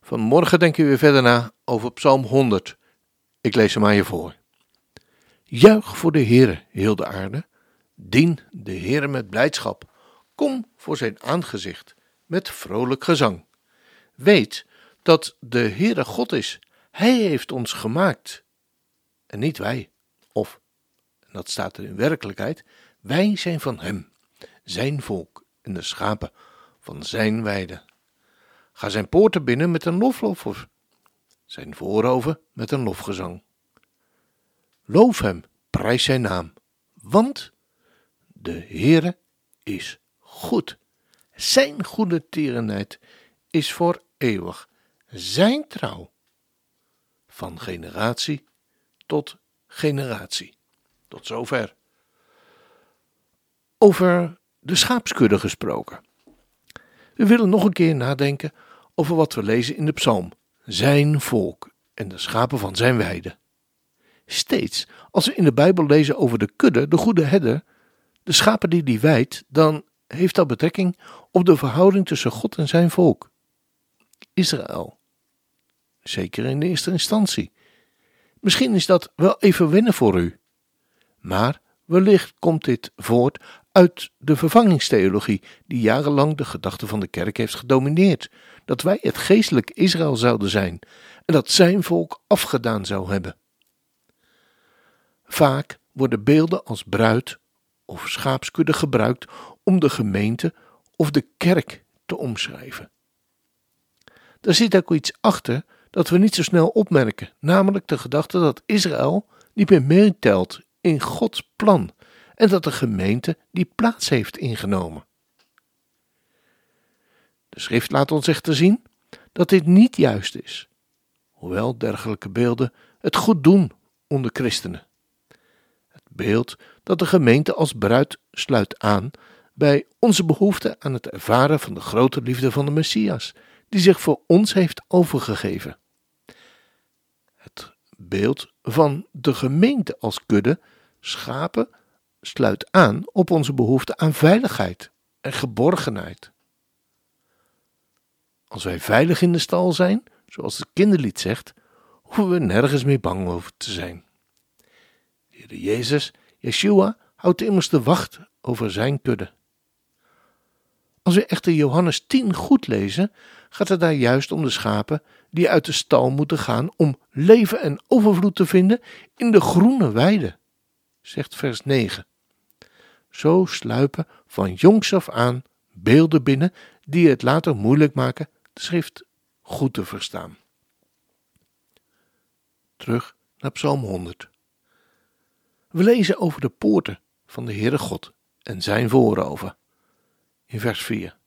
Vanmorgen denken we verder na over Psalm 100. Ik lees hem aan je voor. Juich voor de Heere, heel de aarde. Dien de Heere met blijdschap. Kom voor zijn aangezicht met vrolijk gezang. Weet dat de Heere God is. Hij heeft ons gemaakt. En niet wij. Of, en dat staat er in werkelijkheid, wij zijn van Hem, zijn volk en de schapen van zijn weide. Ga zijn poorten binnen met een loflof, zijn vooroven met een lofgezang. Loof hem, prijs zijn naam, want de Heere is goed. Zijn goede tierenheid is voor eeuwig, zijn trouw van generatie tot generatie. Tot zover. Over de schaapskudde gesproken. We willen nog een keer nadenken over wat we lezen in de psalm. Zijn volk en de schapen van zijn weide. Steeds als we in de Bijbel lezen over de kudde, de goede herder, de schapen die die wijdt, dan heeft dat betrekking op de verhouding tussen God en zijn volk. Israël. Zeker in de eerste instantie. Misschien is dat wel even wennen voor u. Maar wellicht komt dit voort uit de vervangingstheologie, die jarenlang de gedachte van de kerk heeft gedomineerd, dat wij het geestelijk Israël zouden zijn en dat zijn volk afgedaan zou hebben. Vaak worden beelden als bruid of schaapskudde gebruikt om de gemeente of de kerk te omschrijven. Daar zit ook iets achter dat we niet zo snel opmerken, namelijk de gedachte dat Israël niet meer meetelt in Gods plan en dat de gemeente die plaats heeft ingenomen. De schrift laat ons echter zien dat dit niet juist is, hoewel dergelijke beelden het goed doen onder christenen. Het beeld dat de gemeente als bruid sluit aan bij onze behoefte aan het ervaren van de grote liefde van de Messias, die zich voor ons heeft overgegeven. Het beeld van de gemeente als kudde, schapen sluit aan op onze behoefte aan veiligheid en geborgenheid. Als wij veilig in de stal zijn, zoals het kinderlied zegt, hoeven we nergens meer bang over te zijn. De Heer Jezus, Yeshua, houdt immers de wacht over zijn kudde. Als we echter Johannes 10 goed lezen, gaat het daar juist om de schapen die uit de stal moeten gaan om leven en overvloed te vinden in de groene weide, zegt vers 9. Zo sluipen van jongs af aan beelden binnen die het later moeilijk maken de schrift goed te verstaan. Terug naar Psalm 100. We lezen over de poorten van de Heere God en zijn voorover. In vers 4.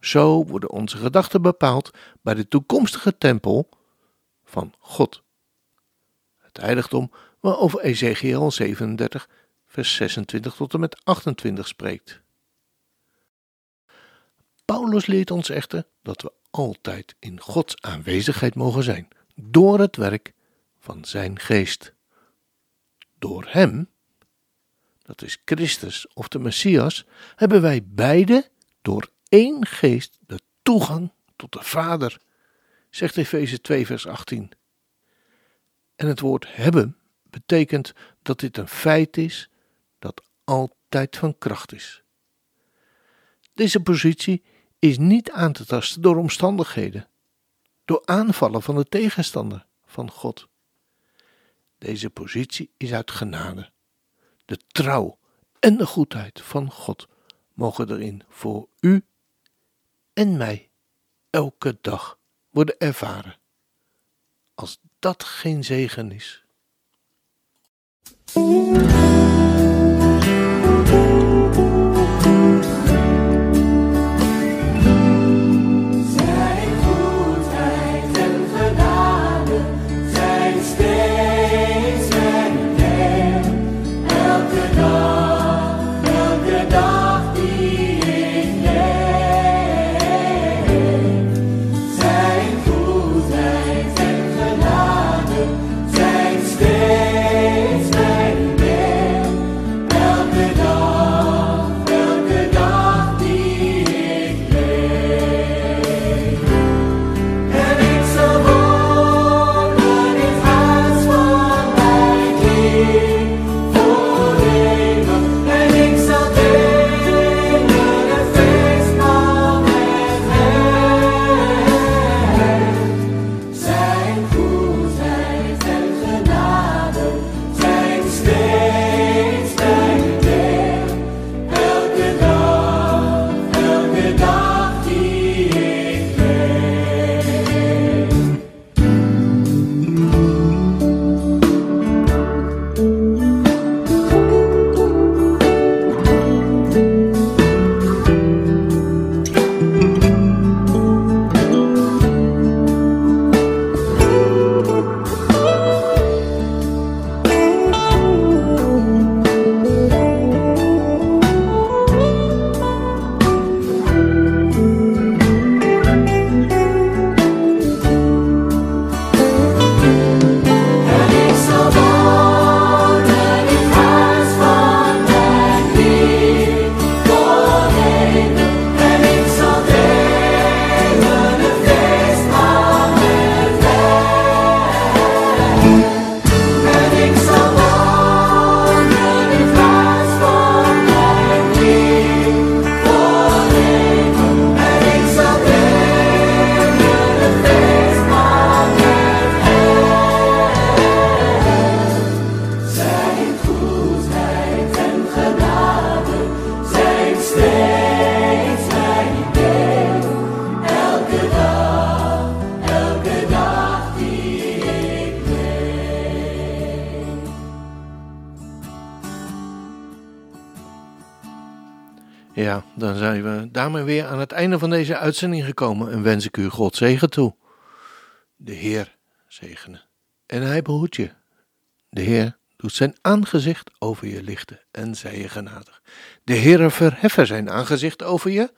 Zo worden onze gedachten bepaald bij de toekomstige tempel van God. Het heiligdom waarover Ezekiel 37 vers 26 tot en met 28 spreekt. Paulus leert ons echter dat we altijd in Gods aanwezigheid mogen zijn, door het werk van Zijn geest. Door Hem, dat is Christus of de Messias, hebben wij beide door één geest de toegang tot de Vader, zegt Efeze 2, vers 18. En het woord hebben betekent dat dit een feit is dat altijd van kracht is. Deze positie is niet aan te tasten door omstandigheden, door aanvallen van de tegenstander van God. Deze positie is uit genade. De trouw en de goedheid van God mogen erin voor u en mij elke dag worden ervaren. Als dat geen zegen is. Ja, dan zijn we daarmee weer aan het einde van deze uitzending gekomen en wens ik u God zegen toe. De Heer zegene en hij behoedt je. De Heer doet zijn aangezicht over je lichten en zij je genadig. De Heer verheffen zijn aangezicht over je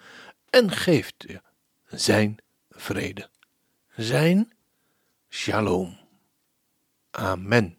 en geeft je zijn vrede. Zijn shalom. Amen.